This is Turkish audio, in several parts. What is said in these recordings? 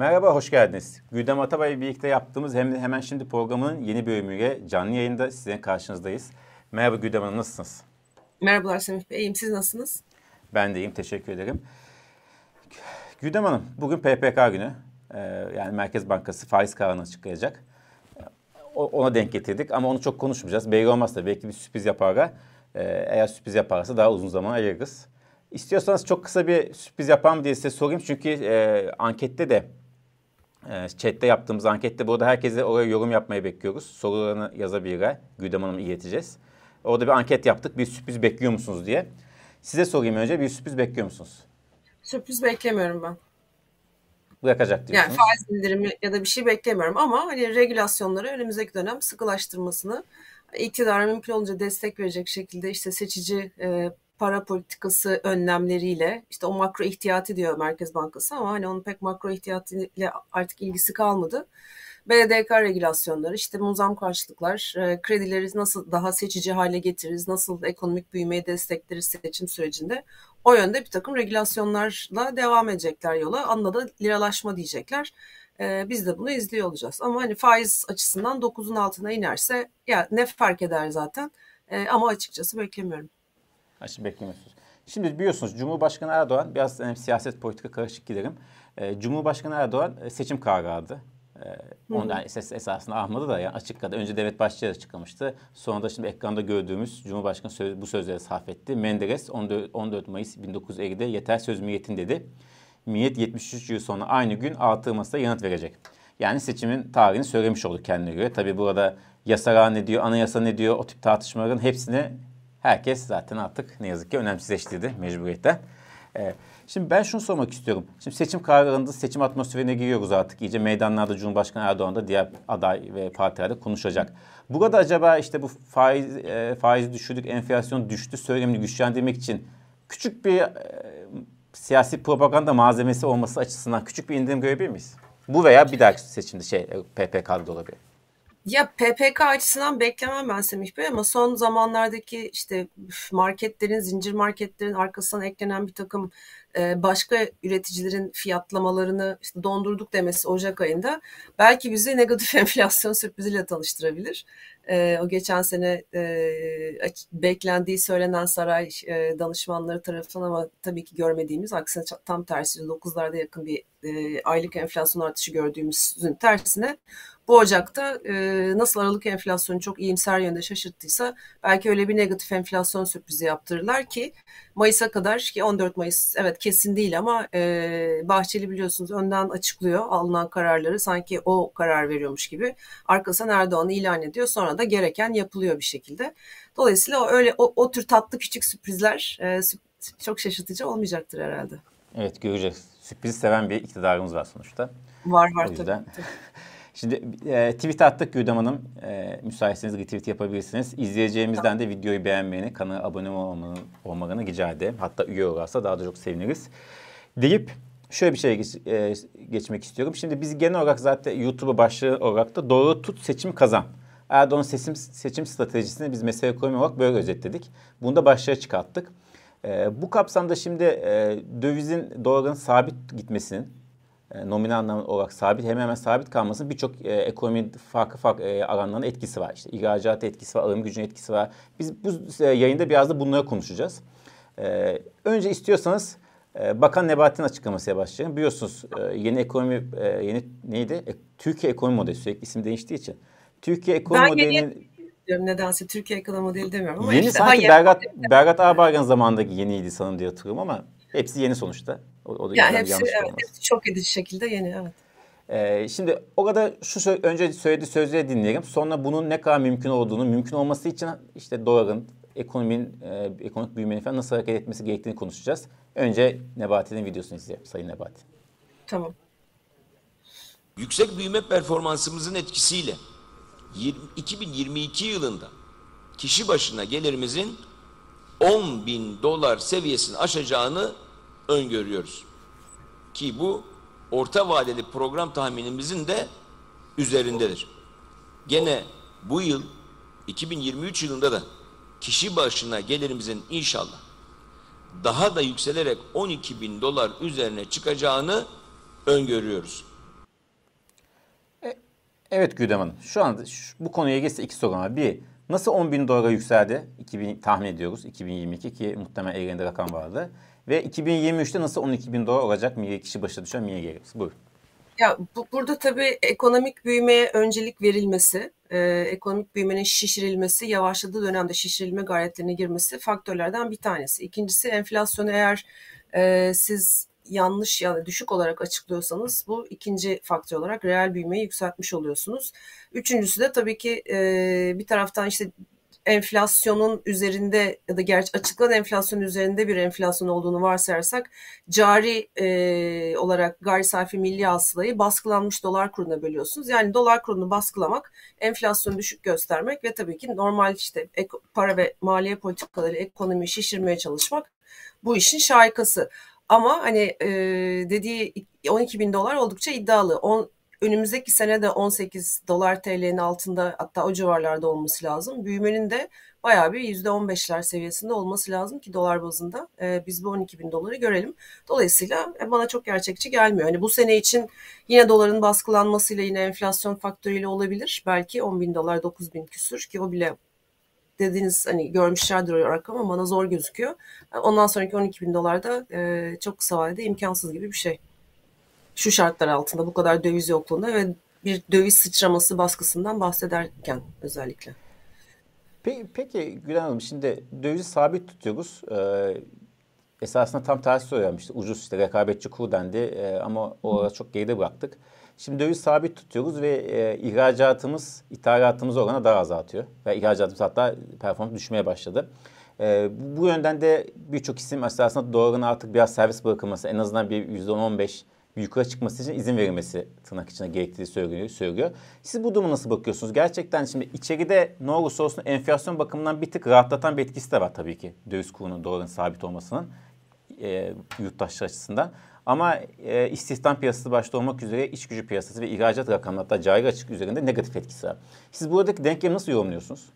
Merhaba, hoş geldiniz. Güldem Atabay birlikte yaptığımız hem de hemen şimdi programının yeni bölümüyle canlı yayında sizin karşınızdayız. Merhaba Güldem Hanım, nasılsınız? Merhabalar Semih Bey, iyiyim. Siz nasılsınız? Ben de iyiyim, teşekkür ederim. Güldem Hanım, bugün PPK günü. Ee, yani Merkez Bankası faiz kararını açıklayacak. Ona denk getirdik ama onu çok konuşmayacağız. Belli olmaz da belki bir sürpriz yapar. Ee, eğer sürpriz yaparsa daha uzun zaman ayırırız. İstiyorsanız çok kısa bir sürpriz yapar mı diye size sorayım. Çünkü e, ankette de e, chatte yaptığımız ankette burada herkese oraya yorum yapmayı bekliyoruz. Sorularını yazabilirler. Güdem Hanım'a ileteceğiz. Orada bir anket yaptık. Bir sürpriz bekliyor musunuz diye. Size sorayım önce bir sürpriz bekliyor musunuz? Sürpriz beklemiyorum ben. Bırakacak diyorsunuz. Yani faiz indirimi ya da bir şey beklemiyorum ama hani regülasyonları önümüzdeki dönem sıkılaştırmasını iktidara mümkün olunca destek verecek şekilde işte seçici e, para politikası önlemleriyle işte o makro ihtiyati diyor Merkez Bankası ama hani onun pek makro ihtiyatiyle artık ilgisi kalmadı. BDK regülasyonları, işte muzam karşılıklar, e, kredileri nasıl daha seçici hale getiririz, nasıl ekonomik büyümeyi destekleriz seçim sürecinde. O yönde bir takım regülasyonlarla devam edecekler yola. Anla da liralaşma diyecekler. E, biz de bunu izliyor olacağız. Ama hani faiz açısından 9'un altına inerse ya ne fark eder zaten. E, ama açıkçası beklemiyorum. Şimdi beklemiyorsunuz. Şimdi biliyorsunuz Cumhurbaşkanı Erdoğan, biraz yani siyaset politika karışık giderim. E, Cumhurbaşkanı Erdoğan e, seçim kararı aldı. E, ondan ses esasında almadı da yani açıkladı. Önce Devlet Bahçeli açıklamıştı. Sonra da şimdi ekranda gördüğümüz Cumhurbaşkanı söz, bu sözleri sarf etti. Menderes 14, 14 Mayıs 1950'de yeter söz milletin dedi. Millet 73 yıl sonra aynı gün altı masada yanıt verecek. Yani seçimin tarihini söylemiş olduk kendine göre. Tabii burada yasara ne diyor, anayasa ne diyor o tip tartışmaların hepsini herkes zaten artık ne yazık ki önemsizleştirdi mecburiyetten. Ee, şimdi ben şunu sormak istiyorum. Şimdi seçim kararlarında seçim atmosferine giriyoruz artık. İyice meydanlarda Cumhurbaşkanı Erdoğan da diğer aday ve partilerde konuşacak. Burada acaba işte bu faiz e, faiz düşürdük, enflasyon düştü söylemini güçlendirmek için küçük bir e, siyasi propaganda malzemesi olması açısından küçük bir indirim görebilir miyiz? Bu veya bir dahaki seçimde şey PPK'da olabilir. Ya PPK açısından beklemem ben Semih Bey ama son zamanlardaki işte marketlerin, zincir marketlerin arkasından eklenen bir takım başka üreticilerin fiyatlamalarını işte dondurduk demesi Ocak ayında belki bizi negatif enflasyon sürpriziyle tanıştırabilir. E, o geçen sene e, beklendiği söylenen saray e, danışmanları tarafından ama tabii ki görmediğimiz aksine tam tersi 9'larda yakın bir e, aylık enflasyon artışı gördüğümüzün tersine bu Ocak'ta e, nasıl Aralık enflasyonu çok iyimser yönde şaşırttıysa belki öyle bir negatif enflasyon sürprizi yaptırırlar ki Mayıs'a kadar ki 14 Mayıs evet kesin değil ama e, Bahçeli biliyorsunuz önden açıklıyor alınan kararları sanki o karar veriyormuş gibi arkasından Erdoğan'ı ilan ediyor sonra da gereken yapılıyor bir şekilde. Dolayısıyla öyle o, o tür tatlı küçük sürprizler e, çok şaşırtıcı olmayacaktır herhalde. Evet göreceğiz. Sürpriz seven bir iktidarımız var sonuçta. Var var o yüzden. tabii. Şimdi e, tweet attık Güdem Hanım. E, müsaitseniz retweet yapabilirsiniz. İzleyeceğimizden de videoyu beğenmeyeni, kanala abone olmanı, olmalarını rica ederim. Hatta üye olursa daha da çok seviniriz. Deyip şöyle bir şey geç, e, geçmek istiyorum. Şimdi biz genel olarak zaten YouTube'a başlığı olarak da doğru tut seçim kazan. Erdoğan seçim, seçim stratejisini biz mesele ekonomi olarak böyle özetledik. Bunu da başlığa çıkarttık. E, bu kapsamda şimdi e, dövizin doların sabit gitmesinin nominal anlamda olarak sabit hemen hemen sabit kalmasının birçok e, ekonomi farklı farklı e, alanlarında etkisi var. İşte ihracat etkisi var, alım gücünün etkisi var. Biz bu e, yayında biraz da bunları konuşacağız. E, önce istiyorsanız e, Bakan Nebati'nin açıklamasıya başlayalım. Biliyorsunuz e, yeni ekonomi, e, yeni neydi? E, Türkiye ekonomi modeli sürekli isim değiştiği için. Türkiye ekonomi ben modelinin... diyorum nedense Türkiye ekonomi modeli demiyorum ama yeni işte, sanki Bergat, Bergat Ağbaygan zamanındaki yeniydi sanırım diye hatırlıyorum ama hepsi yeni sonuçta. O, o da yani hepsi, evet, hepsi çok edici şekilde yeni evet. Ee, şimdi orada şu önce söylediği sözleri dinleyelim. Sonra bunun ne kadar mümkün olduğunu, mümkün olması için işte doların, ekonominin, e, ekonomik büyümenin falan nasıl hareket etmesi gerektiğini konuşacağız. Önce Nebati'nin videosunu izleyelim Sayın Nebati. Tamam. Yüksek büyüme performansımızın etkisiyle 20, 2022 yılında kişi başına gelirimizin 10 bin dolar seviyesini aşacağını öngörüyoruz. Ki bu orta vadeli program tahminimizin de üzerindedir. Gene bu yıl 2023 yılında da kişi başına gelirimizin inşallah daha da yükselerek 12 bin dolar üzerine çıkacağını öngörüyoruz. Evet Güdem Hanım. Şu anda bu konuya geçse iki soru var. Bir, nasıl 10 bin dolara yükseldi? 2000, tahmin ediyoruz 2022 ki muhtemelen elinde rakam vardı. Ve 2023'te nasıl 12 bin dolar olacak milli kişi başına düşen milli geliriz? Buyurun. Ya bu, burada tabii ekonomik büyümeye öncelik verilmesi, e, ekonomik büyümenin şişirilmesi, yavaşladığı dönemde şişirilme gayretlerine girmesi faktörlerden bir tanesi. İkincisi enflasyonu eğer e, siz yanlış yani düşük olarak açıklıyorsanız bu ikinci faktör olarak reel büyümeyi yükseltmiş oluyorsunuz. Üçüncüsü de tabii ki e, bir taraftan işte enflasyonun üzerinde ya da gerçi açıklanan enflasyonun üzerinde bir enflasyon olduğunu varsayarsak cari e, olarak gayri safi milli hasılayı baskılanmış dolar kuruna bölüyorsunuz. Yani dolar kurunu baskılamak, enflasyonu düşük göstermek ve tabii ki normal işte para ve maliye politikaları ekonomiyi şişirmeye çalışmak bu işin şarkısı. Ama hani e, dediği 12 bin dolar oldukça iddialı. On, önümüzdeki sene de 18 dolar TL'nin altında hatta o civarlarda olması lazım. Büyümenin de bayağı bir %15'ler seviyesinde olması lazım ki dolar bazında e, biz bu 12 bin doları görelim. Dolayısıyla e, bana çok gerçekçi gelmiyor. Hani bu sene için yine doların baskılanmasıyla yine enflasyon faktörüyle olabilir. Belki 10 bin dolar 9 bin küsür ki o bile dediğiniz hani görmüşlerdir o rakam ama bana zor gözüküyor. Ondan sonraki 12 bin dolar da e, çok kısa vadede imkansız gibi bir şey. Şu şartlar altında bu kadar döviz yokluğunda ve bir döviz sıçraması baskısından bahsederken özellikle. Peki, peki Gülen Hanım şimdi dövizi sabit tutuyoruz. Ee, esasında tam tersi söylenmişti. Ucuz işte rekabetçi kur dendi ee, ama o çok geride bıraktık. Şimdi döviz sabit tutuyoruz ve e, ihracatımız ithalatımız oranı daha azaltıyor. Ve ihracatımız hatta performans düşmeye başladı. E, bu yönden de birçok isim aslında doların artık biraz servis bırakılması en azından bir %10-15 yukarı çıkması için izin verilmesi tırnak içine gerektiği söylüyor, söylüyor. Siz bu duruma nasıl bakıyorsunuz? Gerçekten şimdi içeride ne olursa olsun enflasyon bakımından bir tık rahatlatan bir etkisi de var tabii ki. Döviz kurunun doların sabit olmasının e, yurttaşlar açısından. Ama e, istihdam piyasası başta olmak üzere iç gücü piyasası ve ihracat rakamları hatta cari açık üzerinde negatif etkisi var. Siz buradaki denklemi nasıl yorumluyorsunuz?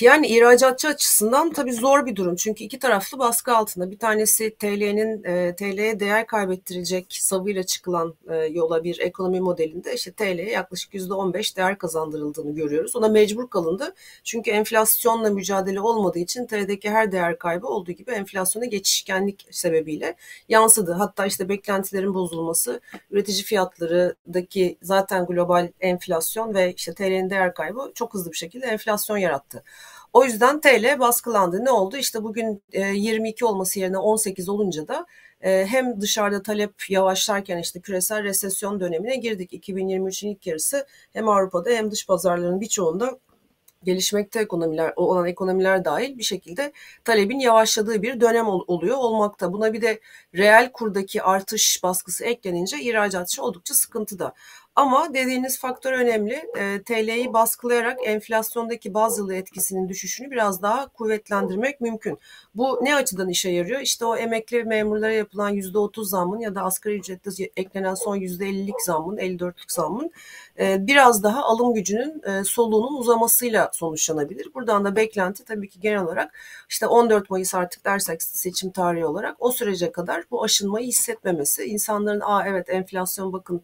Yani ihracatçı açısından tabii zor bir durum. Çünkü iki taraflı baskı altında. Bir tanesi TL'nin TL'ye değer kaybettirecek savıyla çıkılan yola bir ekonomi modelinde işte TL'ye yaklaşık %15 değer kazandırıldığını görüyoruz. Ona mecbur kalındı. Çünkü enflasyonla mücadele olmadığı için TL'deki her değer kaybı olduğu gibi enflasyona geçişkenlik sebebiyle yansıdı. Hatta işte beklentilerin bozulması, üretici fiyatlarındaki zaten global enflasyon ve işte TL'nin değer kaybı çok hızlı bir şekilde enflasyon yarattı yarattı. O yüzden TL baskılandı. Ne oldu? İşte bugün 22 e, olması yerine 18 olunca da e, hem dışarıda talep yavaşlarken işte küresel resesyon dönemine girdik. 2023'ün ilk yarısı hem Avrupa'da hem dış pazarların birçoğunda gelişmekte ekonomiler olan ekonomiler dahil bir şekilde talebin yavaşladığı bir dönem oluyor olmakta. Buna bir de reel kurdaki artış baskısı eklenince ihracatçı oldukça sıkıntıda. Ama dediğiniz faktör önemli. E, TL'yi baskılayarak enflasyondaki bazılı etkisinin düşüşünü biraz daha kuvvetlendirmek mümkün. Bu ne açıdan işe yarıyor? İşte o emekli memurlara yapılan %30 zammın ya da asgari ücrette eklenen son %50'lik zammın, 54'lük zammın e, biraz daha alım gücünün e, soluğunun uzamasıyla sonuçlanabilir. Buradan da beklenti tabii ki genel olarak işte 14 Mayıs artık dersek seçim tarihi olarak o sürece kadar bu aşınmayı hissetmemesi, insanların aa evet enflasyon bakın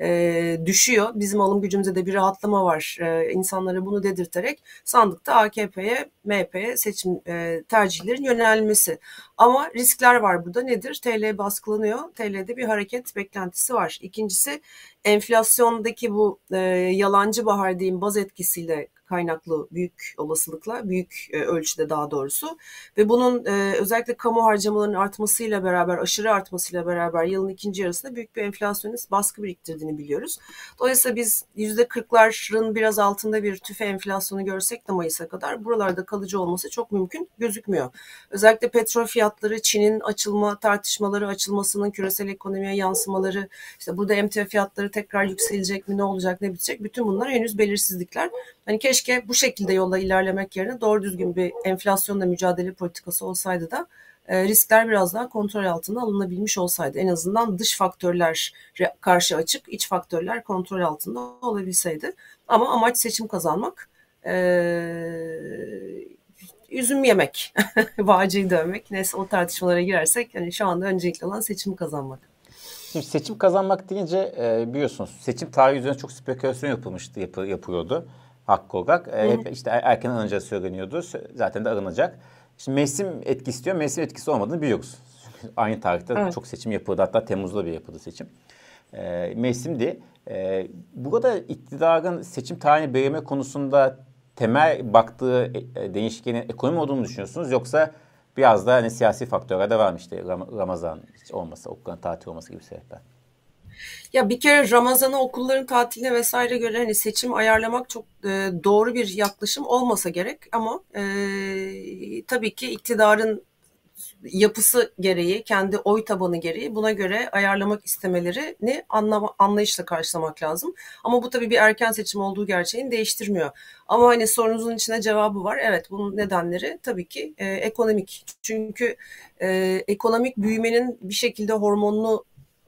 e, düşüyor. Bizim alım gücümüzde de bir rahatlama var. E, insanlara bunu dedirterek sandıkta AKP'ye, MHP'ye seçim e, tercihlerin yönelmesi. Ama riskler var burada. Nedir? TL baskılanıyor. TL'de bir hareket beklentisi var. İkincisi enflasyondaki bu e, yalancı bahar diyeyim baz etkisiyle kaynaklı büyük olasılıkla, büyük e, ölçüde daha doğrusu ve bunun e, özellikle kamu harcamalarının artmasıyla beraber, aşırı artmasıyla beraber yılın ikinci yarısında büyük bir enflasyonist baskı biriktirdiğini biliyoruz. Dolayısıyla biz yüzde kırkların biraz altında bir tüfe enflasyonu görsek de Mayıs'a kadar buralarda kalıcı olması çok mümkün gözükmüyor. Özellikle petrol fiyatları, Çin'in açılma tartışmaları, açılmasının küresel ekonomiye yansımaları, işte burada emtia fiyatları tekrar yükselecek mi, ne olacak, ne bitecek? Bütün bunlar henüz belirsizlikler. Hani keşke bu şekilde yolla ilerlemek yerine doğru düzgün bir enflasyonla mücadele politikası olsaydı da e, riskler biraz daha kontrol altına alınabilmiş olsaydı. En azından dış faktörler karşı açık, iç faktörler kontrol altında olabilseydi. Ama amaç seçim kazanmak, e, üzüm yemek, bağcıyı dövmek. Neyse o tartışmalara girersek yani şu anda öncelikli olan seçim kazanmak. Şimdi seçim kazanmak deyince e, biliyorsunuz seçim tarihi üzerine çok spekülasyon yapılmıştı, yapı, yapılıyordu hakkı olarak. E, hep işte er, erken alınacağı söyleniyordu. Zaten de alınacak. Şimdi mevsim etkisi diyor. Mevsim etkisi olmadığını biliyoruz. Aynı tarihte evet. çok seçim yapıldı. Hatta Temmuz'da bir yapıldı seçim. E, mevsimdi. E, burada iktidarın seçim tarihini belirleme konusunda temel baktığı e, değişkenin ekonomi olduğunu düşünüyorsunuz? Yoksa biraz da hani siyasi faktörler de varmış işte Ramazan hiç olmasa, okulların tatil olması gibi sebepler. Ya bir kere Ramazan'ı okulların tatiline vesaire göre hani seçim ayarlamak çok e, doğru bir yaklaşım olmasa gerek ama e, tabii ki iktidarın yapısı gereği, kendi oy tabanı gereği buna göre ayarlamak istemelerini anlama, anlayışla karşılamak lazım. Ama bu tabii bir erken seçim olduğu gerçeğini değiştirmiyor. Ama hani sorunuzun içine cevabı var. Evet bunun nedenleri tabii ki e, ekonomik. Çünkü e, ekonomik büyümenin bir şekilde hormonlu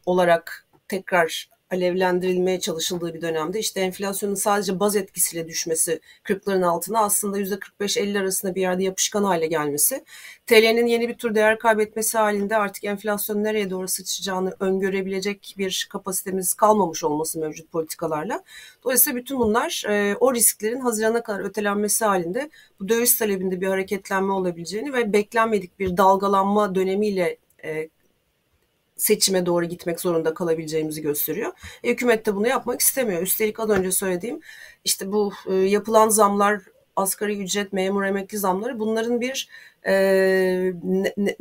olarak tekrar alevlendirilmeye çalışıldığı bir dönemde işte enflasyonun sadece baz etkisiyle düşmesi 40'ların altına aslında %45-50 arasında bir yerde yapışkan hale gelmesi TL'nin yeni bir tür değer kaybetmesi halinde artık enflasyon nereye doğru sıçrayacağını öngörebilecek bir kapasitemiz kalmamış olması mevcut politikalarla. Dolayısıyla bütün bunlar e, o risklerin Haziran'a kadar ötelenmesi halinde bu döviz talebinde bir hareketlenme olabileceğini ve beklenmedik bir dalgalanma dönemiyle e, seçime doğru gitmek zorunda kalabileceğimizi gösteriyor. E, hükümet de bunu yapmak istemiyor. Üstelik az önce söylediğim işte bu e, yapılan zamlar asgari ücret, memur emekli zamları bunların bir e, ne, ne,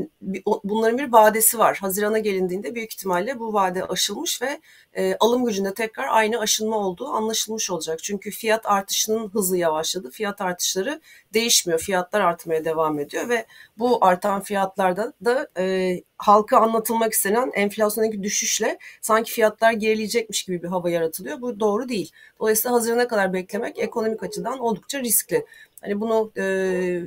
bunların bir vadesi var. Hazirana gelindiğinde büyük ihtimalle bu vade aşılmış ve e, alım gücünde tekrar aynı aşınma olduğu anlaşılmış olacak. Çünkü fiyat artışının hızı yavaşladı. Fiyat artışları değişmiyor. Fiyatlar artmaya devam ediyor ve bu artan fiyatlarda da e, halka anlatılmak istenen enflasyondaki düşüşle sanki fiyatlar gerileyecekmiş gibi bir hava yaratılıyor. Bu doğru değil. Dolayısıyla Haziran'a kadar beklemek ekonomik açıdan oldukça riskli. Hani bunu e,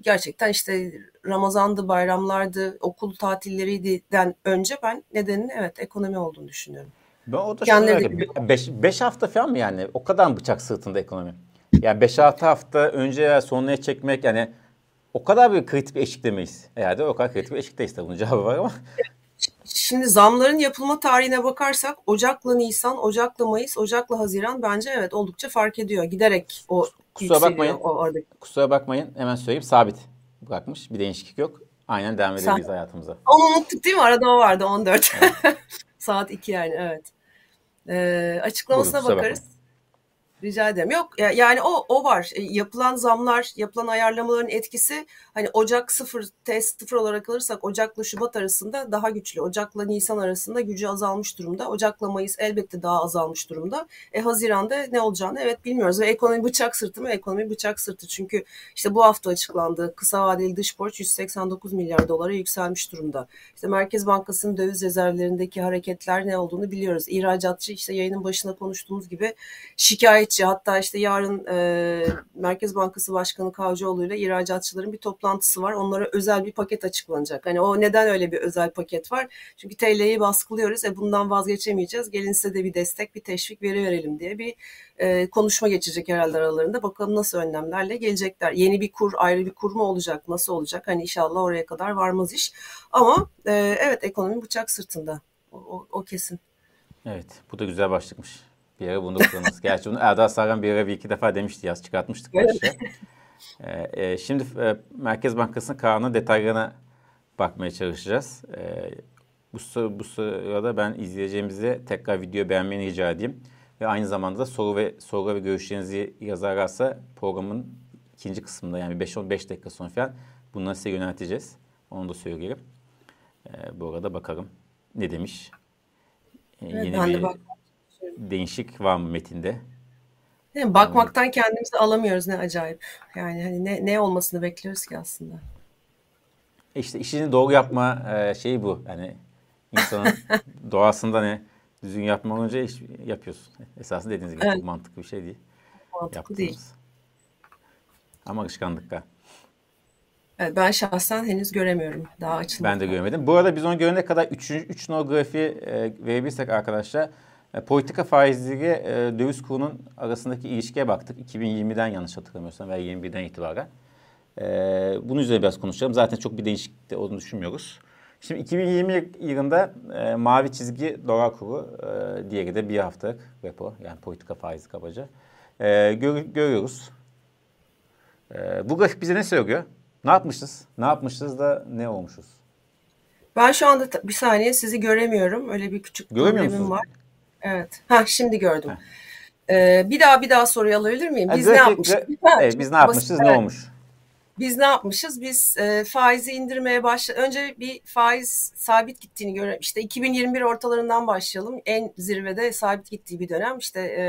gerçekten işte Ramazan'dı, bayramlardı, okul tatilleriyden önce ben nedenini evet ekonomi olduğunu düşünüyorum. Ben o da Kendileri... 5 hafta falan mı yani? O kadar bıçak sırtında ekonomi? Yani 5-6 hafta önce ya sonraya çekmek yani o kadar bir kritik bir eşik demeyiz. Herhalde o kadar kritik bir eşikteyiz tabii bunun cevabı var ama. Şimdi zamların yapılma tarihine bakarsak Ocak'la Nisan, Ocak'la Mayıs, Ocak'la Haziran bence evet oldukça fark ediyor. Giderek o kusura bakmayın. O. Kusura bakmayın hemen söyleyeyim sabit bırakmış. Bir değişiklik yok. Aynen devam edebiliriz Sa- hayatımıza. Onu unuttuk değil mi? Arada o vardı 14. Evet. Saat 2 yani evet. Ee, açıklamasına Buyurun, bakarız. Bakmayın. Rica ederim. Yok yani o o var. E, yapılan zamlar, yapılan ayarlamaların etkisi hani Ocak 0 test 0 olarak alırsak Ocak'la Şubat arasında daha güçlü. Ocak'la Nisan arasında gücü azalmış durumda. Ocak'la Mayıs elbette daha azalmış durumda. E Haziran'da ne olacağını evet bilmiyoruz ve ekonomi bıçak sırtı mı? Ekonomi bıçak sırtı. Çünkü işte bu hafta açıklandı. Kısa vadeli dış borç 189 milyar dolara yükselmiş durumda. İşte Merkez Bankası'nın döviz rezervlerindeki hareketler ne olduğunu biliyoruz. İhracatçı işte yayının başında konuştuğumuz gibi şikayet şikayetçi hatta işte yarın e, Merkez Bankası Başkanı Kavcıoğlu ile ihracatçıların bir toplantısı var. Onlara özel bir paket açıklanacak. Hani o neden öyle bir özel paket var? Çünkü TL'yi baskılıyoruz. E bundan vazgeçemeyeceğiz. Gelin size de bir destek, bir teşvik veri verelim diye bir e, konuşma geçecek herhalde aralarında. Bakalım nasıl önlemlerle gelecekler. Yeni bir kur, ayrı bir kur mu olacak? Nasıl olacak? Hani inşallah oraya kadar varmaz iş. Ama e, evet ekonomi bıçak sırtında. O, o, o kesin. Evet, bu da güzel başlıkmış. Bir ara bunu kullanırız. Gerçi bunu Erdal Sargan bir ara bir iki defa demişti yaz çıkartmıştık. Evet. Ee, e, şimdi e, Merkez Bankası'nın kararının detaylarına bakmaya çalışacağız. E, bu, bu sırada ben izleyeceğimizi tekrar video beğenmeni rica edeyim. Ve aynı zamanda da soru ve soru ve görüşlerinizi yazarlarsa programın ikinci kısmında yani 5-15 dakika sonra falan bunları size yönelteceğiz. Onu da söyleyelim. E, bu arada bakalım ne demiş. E, evet, yeni ben bir, de bak değişik var mı metinde? Yani bakmaktan kendimizi alamıyoruz ne acayip. Yani hani ne, ne olmasını bekliyoruz ki aslında. İşte işini doğru yapma e, şeyi bu. Yani insanın doğasında ne düzgün yapma olunca iş yapıyorsun. Esasında dediğiniz gibi evet. çok mantıklı bir şey değil. Mantıklı Yaptığımız. değil. Ama alışkanlıkla. Evet, ben şahsen henüz göremiyorum. Daha açılmadı. Ben de görmedim. Bu arada biz onu görene kadar 3 3 no grafiği e, verebilirsek arkadaşlar e, politika faizleri e, döviz kurunun arasındaki ilişkiye baktık. 2020'den yanlış hatırlamıyorsam veya 21'den itibaren. E, bunun üzerine biraz konuşalım. Zaten çok bir değişiklik olduğunu düşünmüyoruz. Şimdi 2020 yılında e, mavi çizgi dolar kuru, e, diğeri de bir haftalık repo yani politika faizi kabaca. E, gör, görüyoruz. E, bu grafik bize ne söylüyor? Ne yapmışız? Ne yapmışız da ne olmuşuz? Ben şu anda bir saniye sizi göremiyorum. Öyle bir küçük Göremiyor problemim musunuz? var. Evet. Ha şimdi gördüm. Ee, bir daha bir daha soruyu alabilir miyim? Biz ne yapmışız? biz ne yapmışız, ne olmuş? Biz ne yapmışız? Biz e, faizi indirmeye başla. Önce bir faiz sabit gittiğini görelim. İşte 2021 ortalarından başlayalım. En zirvede sabit gittiği bir dönem. İşte e,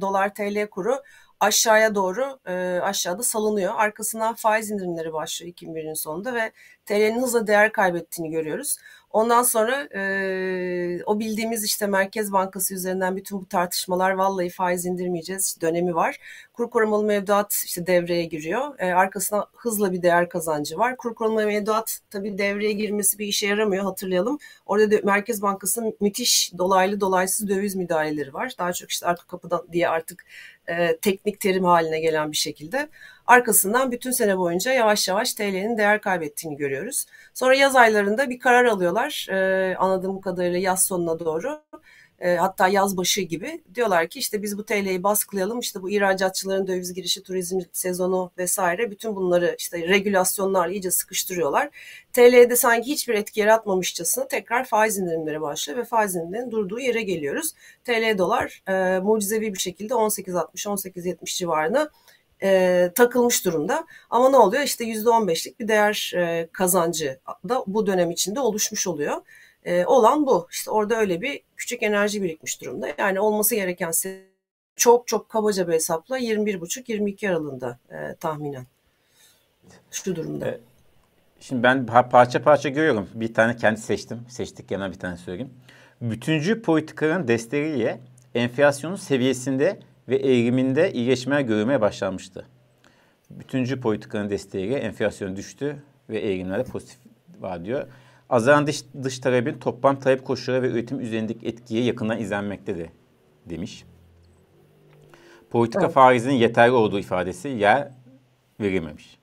dolar TL kuru aşağıya doğru e, aşağıda salınıyor. Arkasından faiz indirimleri başlıyor 2021'in sonunda ve TL'nin hızla değer kaybettiğini görüyoruz. Ondan sonra e, o bildiğimiz işte Merkez Bankası üzerinden bütün bu tartışmalar vallahi faiz indirmeyeceğiz dönemi var. Kur korumalı mevduat işte devreye giriyor. E, arkasına hızla bir değer kazancı var. Kur korumalı mevduat tabii devreye girmesi bir işe yaramıyor hatırlayalım. Orada da Merkez Bankası'nın müthiş dolaylı dolaysız döviz müdahaleleri var. Daha çok işte arka kapıdan diye artık e, teknik terim haline gelen bir şekilde. Arkasından bütün sene boyunca yavaş yavaş TL'nin değer kaybettiğini görüyoruz. Sonra yaz aylarında bir karar alıyorlar e, anladığım kadarıyla yaz sonuna doğru. E, hatta yaz başı gibi diyorlar ki işte biz bu TL'yi baskılayalım işte bu ihracatçıların döviz girişi, turizm sezonu vesaire bütün bunları işte regülasyonlarla iyice sıkıştırıyorlar. TL'de sanki hiçbir etki yaratmamışçasına tekrar faiz indirimleri başlıyor ve faiz indirimlerinin durduğu yere geliyoruz. TL dolar e, mucizevi bir şekilde 18.60-18.70 civarına e, takılmış durumda. Ama ne oluyor? İşte %15'lik bir değer e, kazancı da bu dönem içinde oluşmuş oluyor. E, olan bu. İşte orada öyle bir küçük enerji birikmiş durumda. Yani olması gereken çok çok kabaca bir hesapla 21,5-22 aralığında e, tahminen. Şu durumda. Evet. Şimdi ben parça parça görüyorum. Bir tane kendi seçtim. Seçtik yana bir tane söyleyeyim. Bütüncü politikaların desteğiyle enflasyonun seviyesinde ve eğiliminde iyileşmeler görülmeye başlanmıştı. Bütüncü politikanın desteğiyle enflasyon düştü ve eğilimlerde pozitif var diyor. Azalan dış, dış talebin toplam talep koşulları ve üretim üzerindeki etkiye yakından izlenmektedir demiş. Politika evet. faizinin yeterli olduğu ifadesi yer verilmemiş.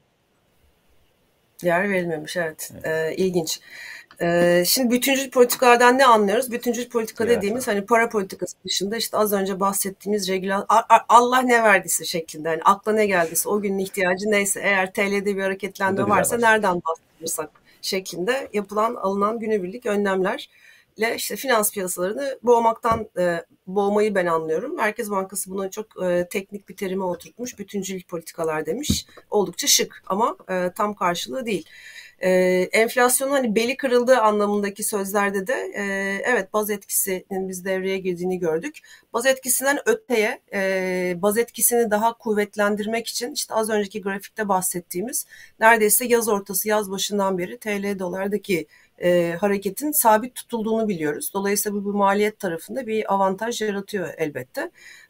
Yer verilmemiş evet. evet. Ee, ilginç. Ee, şimdi bütüncül politikalardan ne anlıyoruz? Bütüncül politika evet. dediğimiz hani para politikası dışında işte az önce bahsettiğimiz regülasyon Allah ne verdiyse şeklinde hani akla ne geldiyse o günün ihtiyacı neyse eğer TL'de bir hareketlenme varsa başladı. nereden bahsediyorsak şeklinde yapılan alınan günübirlik önlemler ile işte finans piyasalarını boğmaktan e, boğmayı ben anlıyorum. Merkez Bankası buna çok e, teknik bir terime oturtmuş. Bütüncül politikalar demiş. Oldukça şık ama e, tam karşılığı değil. E, enflasyonun hani beli kırıldığı anlamındaki sözlerde de e, evet baz etkisinin biz devreye girdiğini gördük. Baz etkisinden öteye e, baz etkisini daha kuvvetlendirmek için işte az önceki grafikte bahsettiğimiz neredeyse yaz ortası yaz başından beri TL dolardaki e, hareketin sabit tutulduğunu biliyoruz. Dolayısıyla bu, bu maliyet tarafında bir avantaj yaratıyor elbette.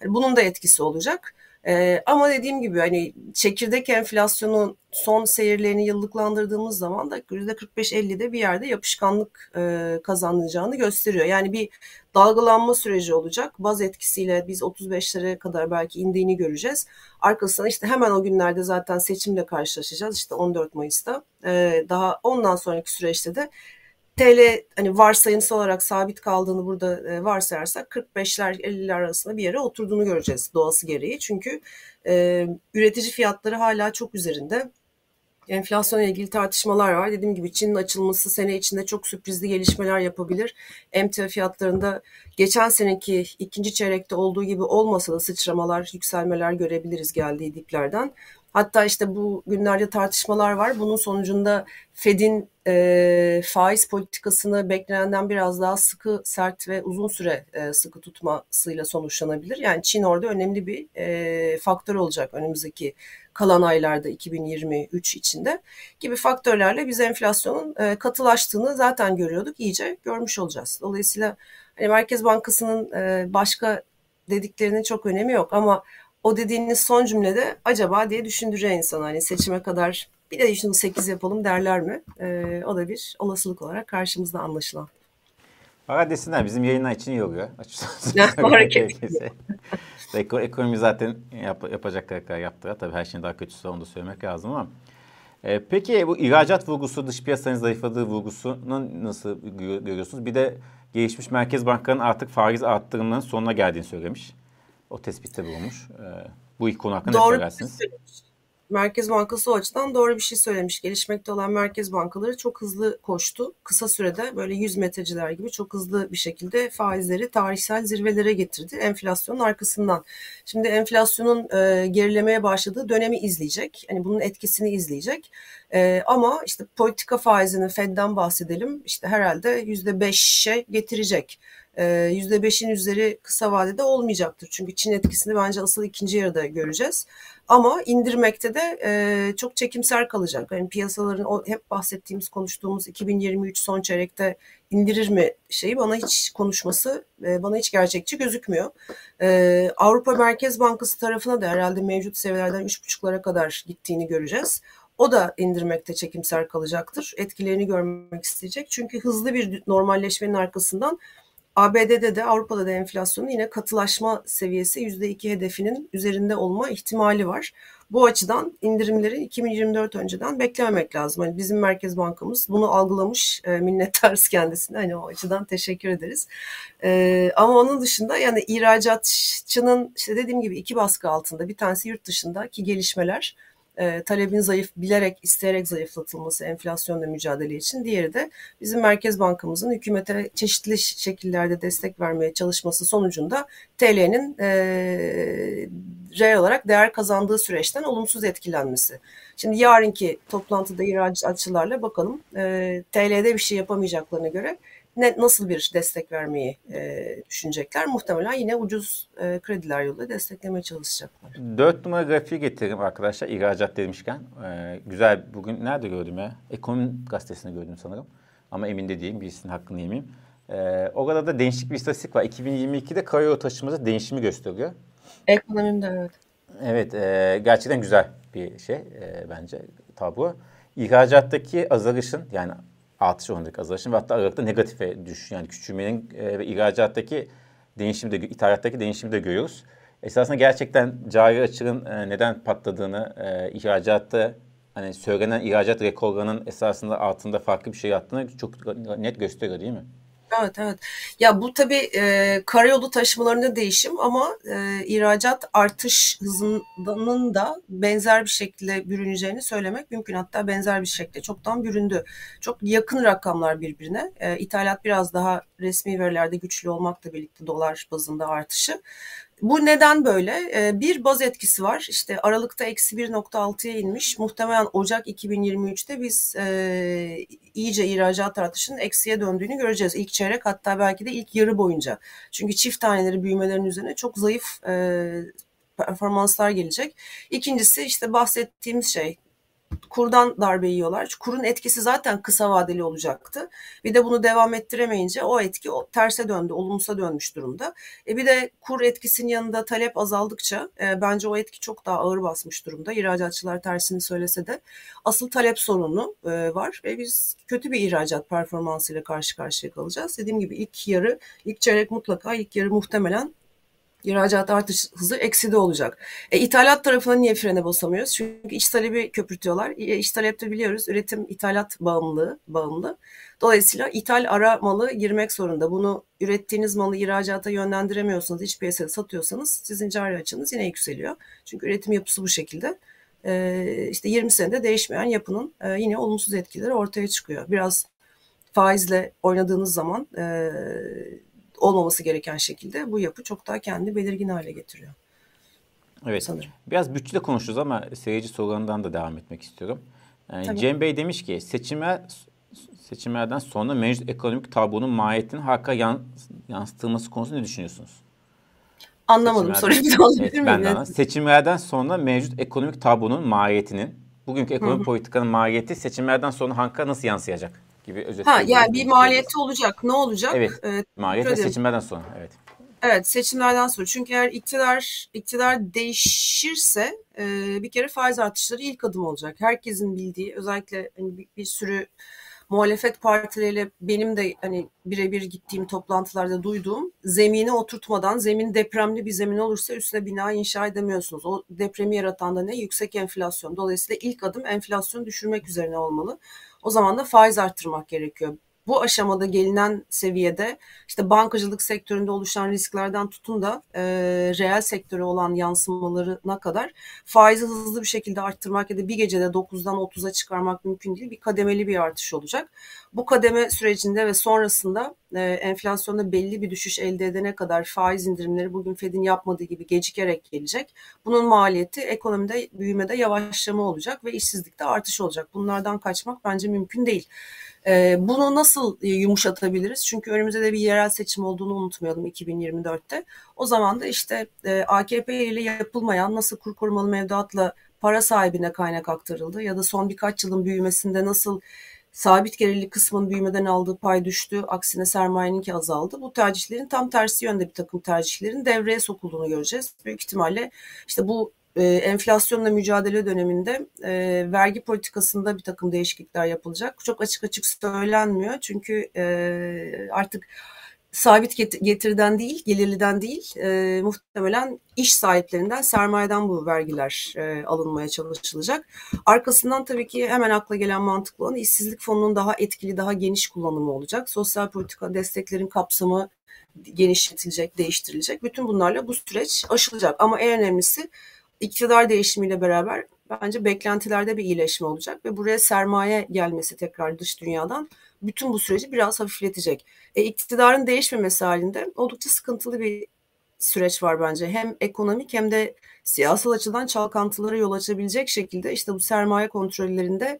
Yani bunun da etkisi olacak. E, ama dediğim gibi hani çekirdek enflasyonun son seyirlerini yıllıklandırdığımız zaman da %45-50'de bir yerde yapışkanlık e, kazanılacağını gösteriyor. Yani bir dalgalanma süreci olacak. Baz etkisiyle biz 35'lere kadar belki indiğini göreceğiz. Arkasından işte hemen o günlerde zaten seçimle karşılaşacağız. İşte 14 Mayıs'ta. E, daha ondan sonraki süreçte de TL hani varsayımsal olarak sabit kaldığını burada e, varsayarsak 45'ler 50'ler arasında bir yere oturduğunu göreceğiz doğası gereği. Çünkü e, üretici fiyatları hala çok üzerinde. Enflasyonla ilgili tartışmalar var. Dediğim gibi Çin'in açılması sene içinde çok sürprizli gelişmeler yapabilir. Emtia fiyatlarında geçen seneki ikinci çeyrekte olduğu gibi olmasa da sıçramalar, yükselmeler görebiliriz geldiği diplerden. Hatta işte bu günlerde tartışmalar var. Bunun sonucunda Fed'in e, faiz politikasını beklenenden biraz daha sıkı, sert ve uzun süre e, sıkı tutmasıyla sonuçlanabilir. Yani Çin orada önemli bir e, faktör olacak önümüzdeki kalan aylarda 2023 içinde gibi faktörlerle biz enflasyonun e, katılaştığını zaten görüyorduk. iyice görmüş olacağız. Dolayısıyla hani Merkez Bankası'nın e, başka dediklerinin çok önemi yok ama o dediğiniz son cümlede acaba diye düşündürüyor insan hani seçime kadar bir de şunu 8 yapalım derler mi? Ee, o da bir olasılık olarak karşımızda anlaşılan. Valla desinler bizim yayınlar için iyi oluyor. Hareket. Ekonomi zaten yap, yapacak kadar yaptılar. Tabii her şeyin daha kötüsü onu da söylemek lazım ama. E, peki bu ihracat vurgusu, dış piyasanın zayıfladığı vurgusunu nasıl görüyorsunuz? Bir de gelişmiş merkez bankalarının artık faiz arttırımlarının sonuna geldiğini söylemiş. O tespitte bulunmuş. E, bu ilk konu hakkında Doğru ne söylersiniz? Merkez Bankası o açıdan doğru bir şey söylemiş. Gelişmekte olan merkez bankaları çok hızlı koştu. Kısa sürede böyle 100 metreciler gibi çok hızlı bir şekilde faizleri tarihsel zirvelere getirdi. Enflasyonun arkasından. Şimdi enflasyonun e, gerilemeye başladığı dönemi izleyecek. Hani bunun etkisini izleyecek. E, ama işte politika faizinin Fed'den bahsedelim. İşte herhalde %5'e getirecek. %5'in üzeri kısa vadede olmayacaktır. Çünkü Çin etkisini bence asıl ikinci yarıda göreceğiz. Ama indirmekte de e, çok çekimser kalacak. Yani piyasaların o hep bahsettiğimiz, konuştuğumuz 2023 son çeyrekte indirir mi şeyi bana hiç konuşması e, bana hiç gerçekçi gözükmüyor. E, Avrupa Merkez Bankası tarafına da herhalde mevcut seviyelerden 3,5'lara kadar gittiğini göreceğiz. O da indirmekte çekimser kalacaktır. Etkilerini görmek isteyecek. Çünkü hızlı bir normalleşmenin arkasından ABD'de de Avrupa'da da enflasyonun yine katılaşma seviyesi %2 hedefinin üzerinde olma ihtimali var. Bu açıdan indirimleri 2024 önceden beklememek lazım. Hani bizim Merkez Bankamız bunu algılamış, e, minnettarız kendisine. Hani o açıdan teşekkür ederiz. E, ama onun dışında yani ihracatçının işte dediğim gibi iki baskı altında bir tanesi yurt dışındaki gelişmeler e, talebin zayıf bilerek isteyerek zayıflatılması enflasyonla mücadele için. Diğeri de bizim Merkez Bankamızın hükümete çeşitli şekillerde destek vermeye çalışması sonucunda TL'nin e, reel olarak değer kazandığı süreçten olumsuz etkilenmesi. Şimdi yarınki toplantıda ihracatçılarla bakalım e, TL'de bir şey yapamayacaklarına göre ne, nasıl bir destek vermeyi e, düşünecekler? Muhtemelen yine ucuz e, krediler yoluyla desteklemeye çalışacaklar. Dört numara grafiği getirdim arkadaşlar ihracat demişken. E, güzel bugün nerede gördüm ya? Ekonomi gazetesinde gördüm sanırım. Ama emin de değilim birisinin hakkını yemeyeyim. E, orada da değişik bir istatistik var. 2022'de karayolu taşımada değişimi gösteriyor. Ekonomimde evet. Evet e, gerçekten güzel bir şey e, bence tablo. İhracattaki azalışın yani artış oranındaki azalışın ve hatta Aralık'ta negatife düş yani küçülmenin e, ve ihracattaki değişimi de ithalattaki değişimi de görüyoruz. Esasında gerçekten cari açığın e, neden patladığını, e, ihracatta hani söylenen ihracat rekorlarının esasında altında farklı bir şey yattığını çok net gösteriyor değil mi? Evet evet. Ya bu tabii e, karayolu taşımalarında değişim ama e, ihracat artış hızının da benzer bir şekilde bürüneceğini söylemek mümkün. Hatta benzer bir şekilde çoktan büründü. Çok yakın rakamlar birbirine. E, ithalat biraz daha resmi verilerde güçlü olmakla birlikte dolar bazında artışı. Bu neden böyle? Ee, bir baz etkisi var. İşte Aralık'ta eksi 1.6'ya inmiş. Muhtemelen Ocak 2023'te biz e, iyice ihracat artışının eksiye döndüğünü göreceğiz. İlk çeyrek hatta belki de ilk yarı boyunca. Çünkü çift taneleri büyümelerin üzerine çok zayıf e, performanslar gelecek. İkincisi işte bahsettiğimiz şey kurdan darbe yiyorlar. Kurun etkisi zaten kısa vadeli olacaktı. Bir de bunu devam ettiremeyince o etki o terse döndü, olumsuza dönmüş durumda. E bir de kur etkisinin yanında talep azaldıkça e, bence o etki çok daha ağır basmış durumda. İhracatçılar tersini söylese de asıl talep sorunu e, var ve biz kötü bir ihracat performansıyla karşı karşıya kalacağız. Dediğim gibi ilk yarı, ilk çeyrek mutlaka, ilk yarı muhtemelen İhracat artış hızı eksi de olacak. E, ithalat tarafına niye frene basamıyoruz? Çünkü iç talebi köpürtüyorlar. E, iç talepte biliyoruz üretim ithalat bağımlılığı, bağımlı. Dolayısıyla ithal ara malı girmek zorunda. Bunu ürettiğiniz malı ihracata yönlendiremiyorsanız, iç piyasada satıyorsanız sizin cari açınız yine yükseliyor. Çünkü üretim yapısı bu şekilde. E, işte 20 senede değişmeyen yapının e, yine olumsuz etkileri ortaya çıkıyor. Biraz faizle oynadığınız zaman e, olmaması gereken şekilde bu yapı çok daha kendi belirgin hale getiriyor. Evet. Sanırım. Biraz bütçede konuşuruz ama seyirci sorularından da devam etmek istiyorum. Tabii. Cem Bey demiş ki seçimler seçimlerden sonra mevcut ekonomik tablonun mahiyetinin halka yansıtılması konusunda ne düşünüyorsunuz? Anlamadım soruyu bir daha evet, ben Seçimlerden sonra mevcut ekonomik tablonun mahiyetinin, bugünkü ekonomik Hı-hı. politikanın mahiyeti seçimlerden sonra halka nasıl yansıyacak? Gibi özet. Ha yani bir maliyeti olacak. Ne olacak? Evet. Ee, maliyet seçimlerden sonra. Evet. Evet seçimlerden sonra. Çünkü eğer iktidar iktidar değişirse e, bir kere faiz artışları ilk adım olacak. Herkesin bildiği özellikle hani bir, bir sürü muhalefet partileriyle benim de hani birebir gittiğim toplantılarda duyduğum zemini oturtmadan zemin depremli bir zemin olursa üstüne bina inşa edemiyorsunuz. O depremi yaratan da ne? Yüksek enflasyon. Dolayısıyla ilk adım enflasyonu düşürmek üzerine olmalı. O zaman da faiz arttırmak gerekiyor bu aşamada gelinen seviyede işte bankacılık sektöründe oluşan risklerden tutun da e, reel sektöre olan yansımalarına kadar faizi hızlı bir şekilde arttırmak ya da bir gecede 9'dan 30'a çıkarmak mümkün değil. Bir kademeli bir artış olacak. Bu kademe sürecinde ve sonrasında e, enflasyonda belli bir düşüş elde edene kadar faiz indirimleri bugün Fed'in yapmadığı gibi gecikerek gelecek. Bunun maliyeti ekonomide büyümede yavaşlama olacak ve işsizlikte artış olacak. Bunlardan kaçmak bence mümkün değil. E, bunu nasıl e, yumuşatabiliriz? Çünkü önümüzde de bir yerel seçim olduğunu unutmayalım 2024'te. O zaman da işte e, AKP ile yapılmayan nasıl kur korumalı mevduatla para sahibine kaynak aktarıldı ya da son birkaç yılın büyümesinde nasıl sabit gelirli kısmın büyümeden aldığı pay düştü. Aksine sermayeninki azaldı. Bu tercihlerin tam tersi yönde bir takım tercihlerin devreye sokulduğunu göreceğiz. Büyük ihtimalle işte bu e, enflasyonla mücadele döneminde e, vergi politikasında bir takım değişiklikler yapılacak. Çok açık açık söylenmiyor çünkü e, artık sabit getiriden değil, gelirliden değil, e, muhtemelen iş sahiplerinden, sermayeden bu vergiler e, alınmaya çalışılacak. Arkasından tabii ki hemen akla gelen mantıklı olan işsizlik fonunun daha etkili, daha geniş kullanımı olacak. Sosyal politika desteklerin kapsamı genişletilecek, değiştirilecek. Bütün bunlarla bu süreç aşılacak. Ama en önemlisi iktidar değişimiyle beraber bence beklentilerde bir iyileşme olacak ve buraya sermaye gelmesi tekrar dış dünyadan bütün bu süreci biraz hafifletecek. E, iktidarın değişmemesi halinde oldukça sıkıntılı bir süreç var bence. Hem ekonomik hem de siyasal açıdan çalkantılara yol açabilecek şekilde işte bu sermaye kontrollerinde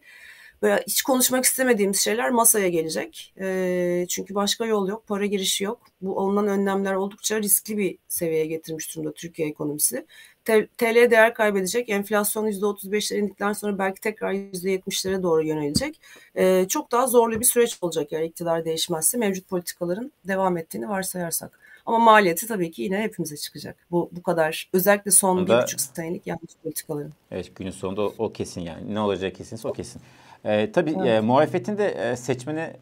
böyle hiç konuşmak istemediğimiz şeyler masaya gelecek. E, çünkü başka yol yok, para girişi yok. Bu alınan önlemler oldukça riskli bir seviyeye getirmiş durumda Türkiye ekonomisi. TL değer kaybedecek. Enflasyon %35'lere indikten sonra belki tekrar %70'lere doğru yönelecek. E, çok daha zorlu bir süreç olacak eğer iktidar değişmezse mevcut politikaların devam ettiğini varsayarsak. Ama maliyeti tabii ki yine hepimize çıkacak. Bu bu kadar özellikle son bir buçuk senelik yanlış politikaların. Evet günün sonunda o, kesin yani. Ne olacağı kesinse o kesin. Ee, tabii evet. e, muhalefetin de e, seçmeni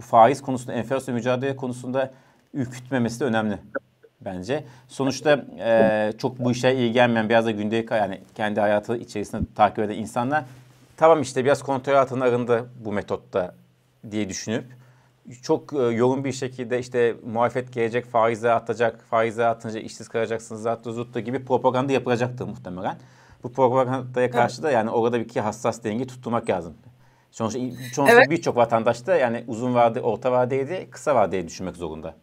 faiz konusunda, enflasyon mücadele konusunda ürkütmemesi de önemli bence. Sonuçta e, çok bu işe ilgilenmeyen biraz da gündelik yani kendi hayatı içerisinde takip eden insanlar tamam işte biraz kontrol altına arındı bu metotta diye düşünüp çok e, yoğun bir şekilde işte muhalefet gelecek, faize atacak, faize atınca işsiz kalacaksınız, zattı zuttu gibi propaganda yapılacaktır muhtemelen. Bu propagandaya karşı da yani orada bir iki hassas denge tutturmak lazım. Sonuçta, sonuçta evet. birçok vatandaş da yani uzun vade, orta vadeydi, kısa vadeye düşünmek zorunda.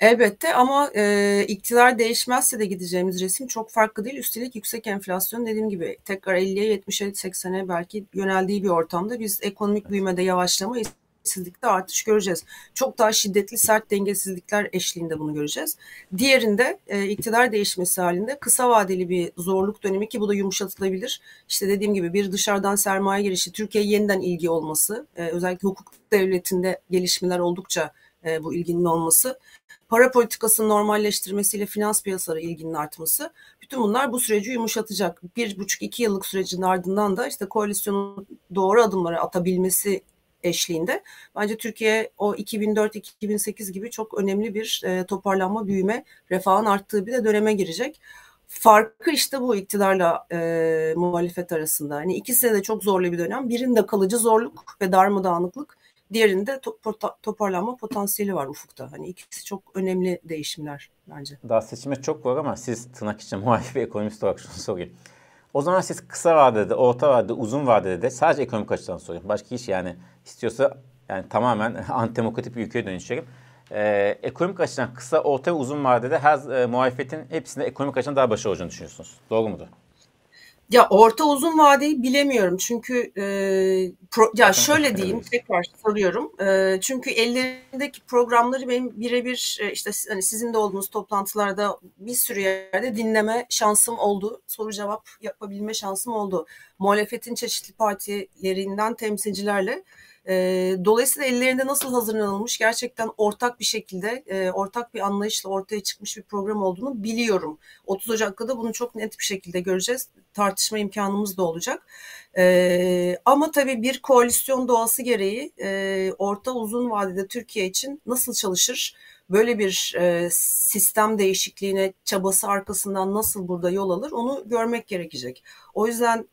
Elbette ama e, iktidar değişmezse de gideceğimiz resim çok farklı değil. Üstelik yüksek enflasyon dediğim gibi tekrar 50'ye 70'e 80'e belki yöneldiği bir ortamda biz ekonomik büyümede yavaşlama işsizlikte artış göreceğiz. Çok daha şiddetli sert dengesizlikler eşliğinde bunu göreceğiz. Diğerinde e, iktidar değişmesi halinde kısa vadeli bir zorluk dönemi ki bu da yumuşatılabilir. İşte dediğim gibi bir dışarıdan sermaye girişi, Türkiye yeniden ilgi olması, e, özellikle hukuk devletinde gelişmeler oldukça e, bu ilginin olması, para politikasının normalleştirmesiyle finans piyasaları ilginin artması, bütün bunlar bu süreci yumuşatacak. Bir buçuk iki yıllık sürecin ardından da işte koalisyonun doğru adımları atabilmesi eşliğinde bence Türkiye o 2004-2008 gibi çok önemli bir e, toparlanma, büyüme, refahın arttığı bir de döneme girecek. Farkı işte bu iktidarla e, muhalefet arasında. Hani ikisi de çok zorlu bir dönem. Birinde kalıcı zorluk ve darmadağınıklık. Diğerinde toparlanma potansiyeli var ufukta. Hani ikisi çok önemli değişimler bence. Daha seçime çok var ama siz tırnak içinde muhalif bir ekonomist olarak şunu sorayım. O zaman siz kısa vadede, orta vadede, uzun vadede de sadece ekonomik açıdan soruyorum. Başka hiç yani istiyorsa yani tamamen antidemokratik bir ülkeye dönüşelim. Ee, ekonomik açıdan kısa, orta ve uzun vadede her e, muhalefetin hepsinde ekonomik açıdan daha başarılı olacağını düşünüyorsunuz. Doğru mudur? Ya orta uzun vadeyi bilemiyorum çünkü e, pro, ya şöyle diyeyim tekrar soruyorum. E, çünkü ellerindeki programları benim birebir e, işte hani sizin de olduğunuz toplantılarda bir sürü yerde dinleme şansım oldu. Soru cevap yapabilme şansım oldu. Muhalefetin çeşitli partilerinden temsilcilerle Dolayısıyla ellerinde nasıl hazırlanılmış gerçekten ortak bir şekilde, ortak bir anlayışla ortaya çıkmış bir program olduğunu biliyorum. 30 Ocak'ta da bunu çok net bir şekilde göreceğiz. Tartışma imkanımız da olacak. Ama tabii bir koalisyon doğası gereği orta uzun vadede Türkiye için nasıl çalışır? Böyle bir sistem değişikliğine çabası arkasından nasıl burada yol alır onu görmek gerekecek. O yüzden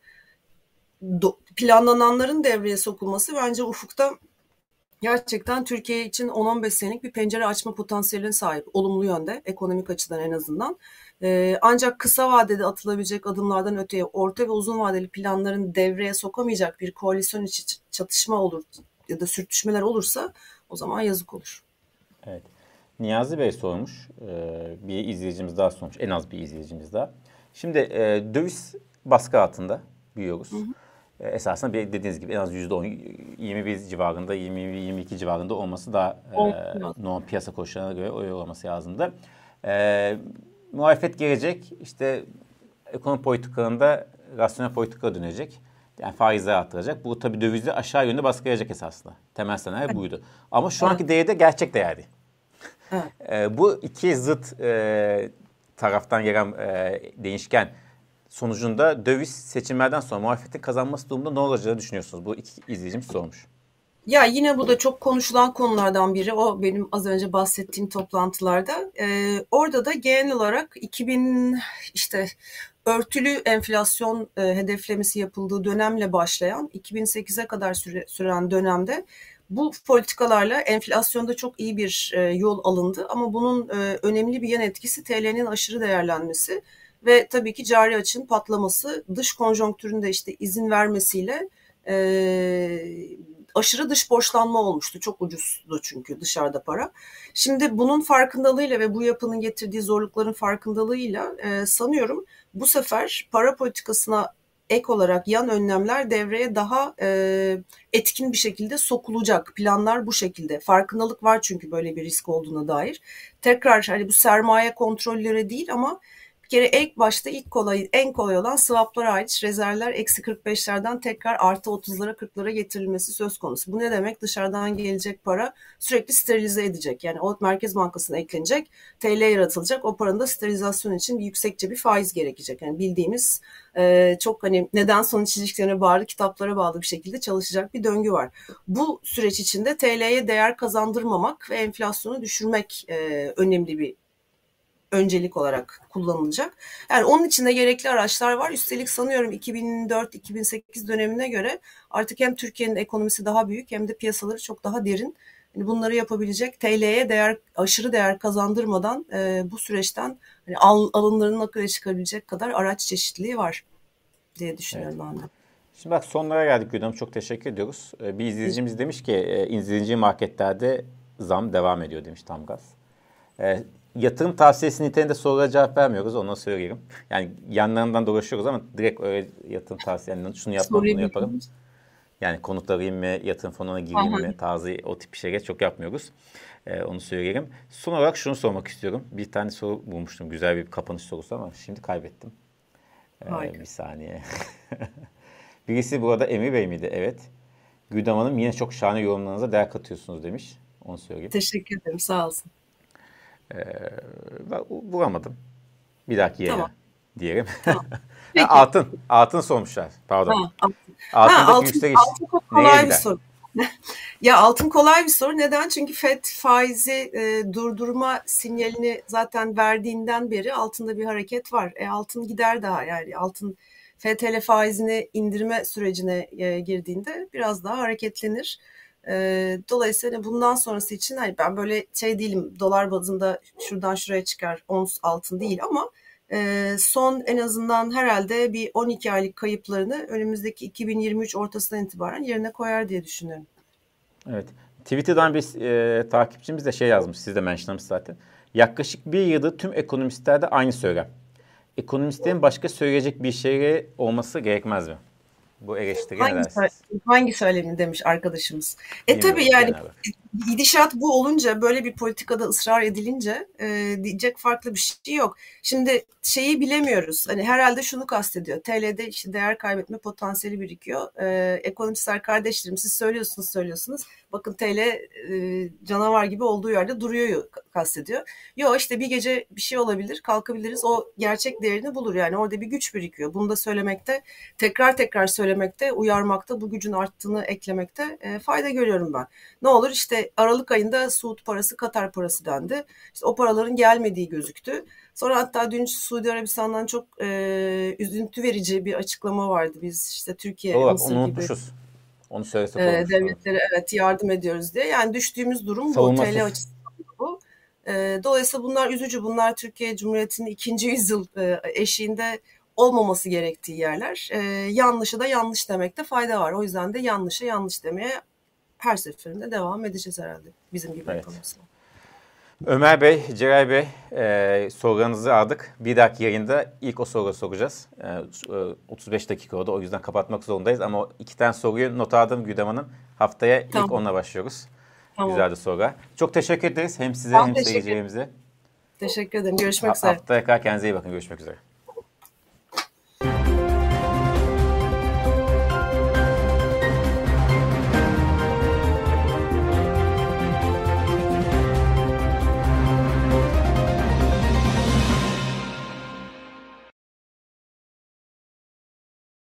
planlananların devreye sokulması bence ufukta gerçekten Türkiye için 10-15 senelik bir pencere açma potansiyeline sahip. Olumlu yönde, ekonomik açıdan en azından. Ee, ancak kısa vadede atılabilecek adımlardan öteye orta ve uzun vadeli planların devreye sokamayacak bir koalisyon içi çatışma olur ya da sürtüşmeler olursa o zaman yazık olur. Evet. Niyazi Bey sormuş. Ee, bir izleyicimiz daha sormuş. En az bir izleyicimiz daha. Şimdi e, döviz baskı altında büyüyoruz. Hı hı. E, esasında bir dediğiniz gibi en az %10, 21 civarında, 20-22 civarında olması daha e, normal piyasa koşullarına göre öyle olması lazımdı. E, muhalefet gelecek, işte ekonomi politikalarında rasyonel politika dönecek. Yani faizler artıracak. Bu tabii dövizde aşağı yönde baskılayacak esasında. Temel senaryo buydu. Ama şu anki değerde gerçek değerdi. Evet. E, bu iki zıt e, taraftan gelen e, değişken sonucunda döviz seçimlerden sonra muhalefetin kazanması durumunda ne olacağını düşünüyorsunuz? Bu iki izleyicim sormuş. Ya yine bu da çok konuşulan konulardan biri. O benim az önce bahsettiğim toplantılarda. Ee, orada da genel olarak 2000 işte örtülü enflasyon e, hedeflemesi yapıldığı dönemle başlayan 2008'e kadar süre, süren dönemde bu politikalarla enflasyonda çok iyi bir e, yol alındı ama bunun e, önemli bir yan etkisi TL'nin aşırı değerlenmesi ve tabii ki cari açın patlaması dış konjonktüründe işte izin vermesiyle e, aşırı dış borçlanma olmuştu. Çok ucuzdu çünkü dışarıda para. Şimdi bunun farkındalığıyla ve bu yapının getirdiği zorlukların farkındalığıyla e, sanıyorum bu sefer para politikasına ek olarak yan önlemler devreye daha e, etkin bir şekilde sokulacak. Planlar bu şekilde. Farkındalık var çünkü böyle bir risk olduğuna dair. Tekrar hani bu sermaye kontrolleri değil ama bir kere ilk başta ilk kolay, en kolay olan swaplara ait rezervler eksi 45'lerden tekrar artı 30'lara 40'lara getirilmesi söz konusu. Bu ne demek? Dışarıdan gelecek para sürekli sterilize edecek. Yani o Merkez Bankası'na eklenecek, TL yaratılacak. O paranın da sterilizasyon için yüksekçe bir faiz gerekecek. Yani bildiğimiz e, çok hani neden sonuç ilişkilerine bağlı, kitaplara bağlı bir şekilde çalışacak bir döngü var. Bu süreç içinde TL'ye değer kazandırmamak ve enflasyonu düşürmek e, önemli bir öncelik olarak kullanılacak. Yani onun için de gerekli araçlar var. Üstelik sanıyorum 2004-2008 dönemine göre artık hem Türkiye'nin ekonomisi daha büyük hem de piyasaları çok daha derin. Yani bunları yapabilecek TL'ye değer aşırı değer kazandırmadan e, bu süreçten hani al, alımlarının akıya çıkabilecek kadar araç çeşitliliği var diye düşünüyorum evet. ben de. Şimdi bak sonlara geldik Gülüm. Çok teşekkür ediyoruz. Bir izleyicimiz demiş ki e, izleyici marketlerde zam devam ediyor demiş tam gaz. E, yatırım tavsiyesi niteliğinde sorulara cevap vermiyoruz onu söyleyeyim. Yani yanlarından dolaşıyoruz ama direkt öyle yatırım tavsiyelerinden şunu yapmam bunu yaparım. Yani konut alayım mı, yatırım fonuna gireyim Aha. mi tarzı o tip şeyler çok yapmıyoruz. Ee, onu söyleyelim. Son olarak şunu sormak istiyorum. Bir tane soru bulmuştum. Güzel bir kapanış sorusu ama şimdi kaybettim. Ee, bir saniye. Birisi burada Emir Bey miydi? Evet. Güdem Hanım yine çok şahane yorumlarınıza değer katıyorsunuz demiş. Onu söyleyeyim. Teşekkür ederim. Sağ olsun. Ee, vuramadım. Bir dahaki yere tamam. diyelim. Tamam. ha, altın. Altın sormuşlar. Pardon. Ha, altın. Altındaki ha, altın, yükseliş altın kolay bir soru. ya altın kolay bir soru. Neden? Çünkü FED faizi e, durdurma sinyalini zaten verdiğinden beri altında bir hareket var. E, altın gider daha yani altın FTL faizini indirme sürecine e, girdiğinde biraz daha hareketlenir. Dolayısıyla bundan sonrası için hani ben böyle şey değilim dolar bazında şuradan şuraya çıkar ons altın değil ama son en azından herhalde bir 12 aylık kayıplarını önümüzdeki 2023 ortasından itibaren yerine koyar diye düşünüyorum. Evet. Twitter'dan bir e, takipçimiz de şey yazmış. Siz de mentionlamış zaten. Yaklaşık bir yıldır tüm ekonomistlerde aynı söylem. Ekonomistlerin başka söyleyecek bir şey olması gerekmez mi? Bu eleştiri hangi, hangi söylemin demiş arkadaşımız. E tabii yani gidişat bu olunca böyle bir politikada ısrar edilince e, diyecek farklı bir şey yok. Şimdi şeyi bilemiyoruz. Hani herhalde şunu kastediyor. TL'de işte değer kaybetme potansiyeli birikiyor. E, ekonomistler kardeşlerim siz söylüyorsunuz söylüyorsunuz. Bakın TL e, canavar gibi olduğu yerde duruyor kastediyor. Yok işte bir gece bir şey olabilir kalkabiliriz. O gerçek değerini bulur. Yani orada bir güç birikiyor. Bunu da söylemekte tekrar tekrar söylemekte uyarmakta bu gücün arttığını eklemekte e, fayda görüyorum ben. Ne olur işte Aralık ayında Suud parası Katar parası dendi. İşte o paraların gelmediği gözüktü. Sonra hatta dün Suudi Arabistan'dan çok e, üzüntü verici bir açıklama vardı. Biz işte Türkiye, Doğru, Mısır onu gibi unutmuşuz. Onu söylesek e, devletlere evet yardım ediyoruz diye. Yani düştüğümüz durum bu. TL açısından bu. E, dolayısıyla bunlar üzücü. Bunlar Türkiye Cumhuriyeti'nin ikinci yüzyıl e, eşiğinde olmaması gerektiği yerler. E, yanlışı da yanlış demekte fayda var. O yüzden de yanlışı yanlış demeye her seferinde devam edeceğiz herhalde. Bizim gibi Evet. ekonomistler. Ömer Bey, Celal Bey e, sorularınızı aldık. Bir dahaki yayında ilk o soruyu soracağız. E, e, 35 dakika oldu o yüzden kapatmak zorundayız. Ama iki tane soruyu not aldım Güdem Hanım. Haftaya ilk Tamam. onunla başlıyoruz. Tamam. Güzeldi sorular. Çok teşekkür ederiz hem size Ben hem teşekkür seyircilerimize. Teşekkür ederim. Görüşmek üzere. Haftaya kadar kendinize iyi bakın. Görüşmek üzere.